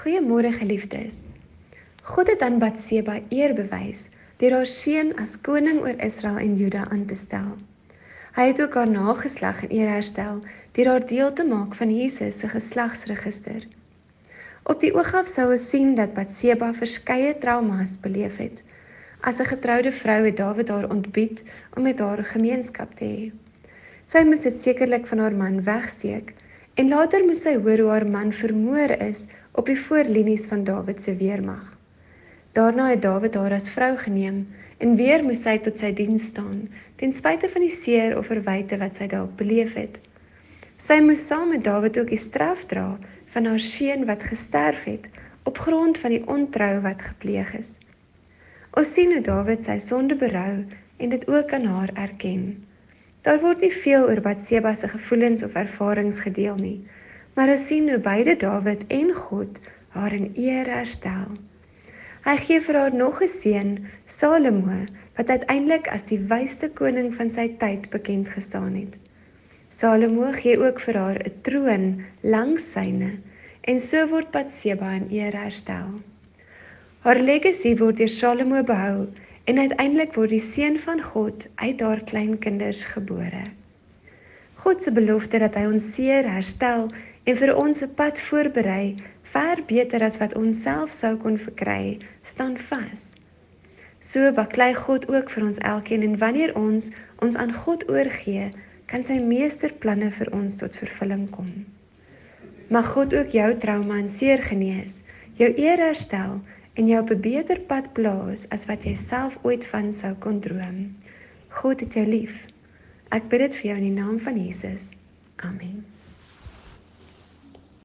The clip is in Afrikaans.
Goeiemôre geliefdes. God het aan Batseba eer bewys deur haar seun as koning oor Israel en Juda aan te stel. Hy het ook haar nageslag in eer herstel deur haar deel te maak van Jesus se geslagsregister. Op die oog af sou ons sien dat Batseba verskeie traumas beleef het. As 'n getroude vrou het Dawid haar ontbied om met haar gemeenskap te hê. Sy moes dit sekerlik van haar man wegsteek en later moes sy hoor hoe haar man vermoor is op die voorlinies van Dawid se weermag. Daarna het Dawid haar as vrou geneem en weer moes sy tot sy diens staan, ten spyte van die seer of verwyte wat sy dalk beleef het. Sy moes saam met Dawid ook die straf dra van haar seun wat gesterf het op grond van die ontrou wat gepleeg is. Ons sien hoe Dawid sy sonde berou en dit ook aan haar erken. Daar word nie veel oor Batseba se gevoelens of ervarings gedeel nie. Maar ons sien hoe beide Dawid en God haar in eer herstel. Hy gee vir haar nog 'n seun, Salomo, wat uiteindelik as die wysste koning van sy tyd bekend gestaan het. Salomo gee ook vir haar 'n troon langs syne en so word Batseba in eer herstel. Haar legacy word deur Salomo behou en uiteindelik word die seun van God uit haar kleinkinders gebore. God se belofte dat hy ons seer herstel en vir ons 'n pad voorberei ver beter as wat ons self sou kon verkry, staan vas. So baklei God ook vir ons elkeen en wanneer ons ons aan God oorgee, kan sy meesterplanne vir ons tot vervulling kom. Mag God ook jou trauma en seer genees, jou eer herstel en jou op 'n beter pad plaas as wat jy self ooit van sou kon droom. God het jou lief. Ek bid dit vir jou in die naam van Jesus. Amen.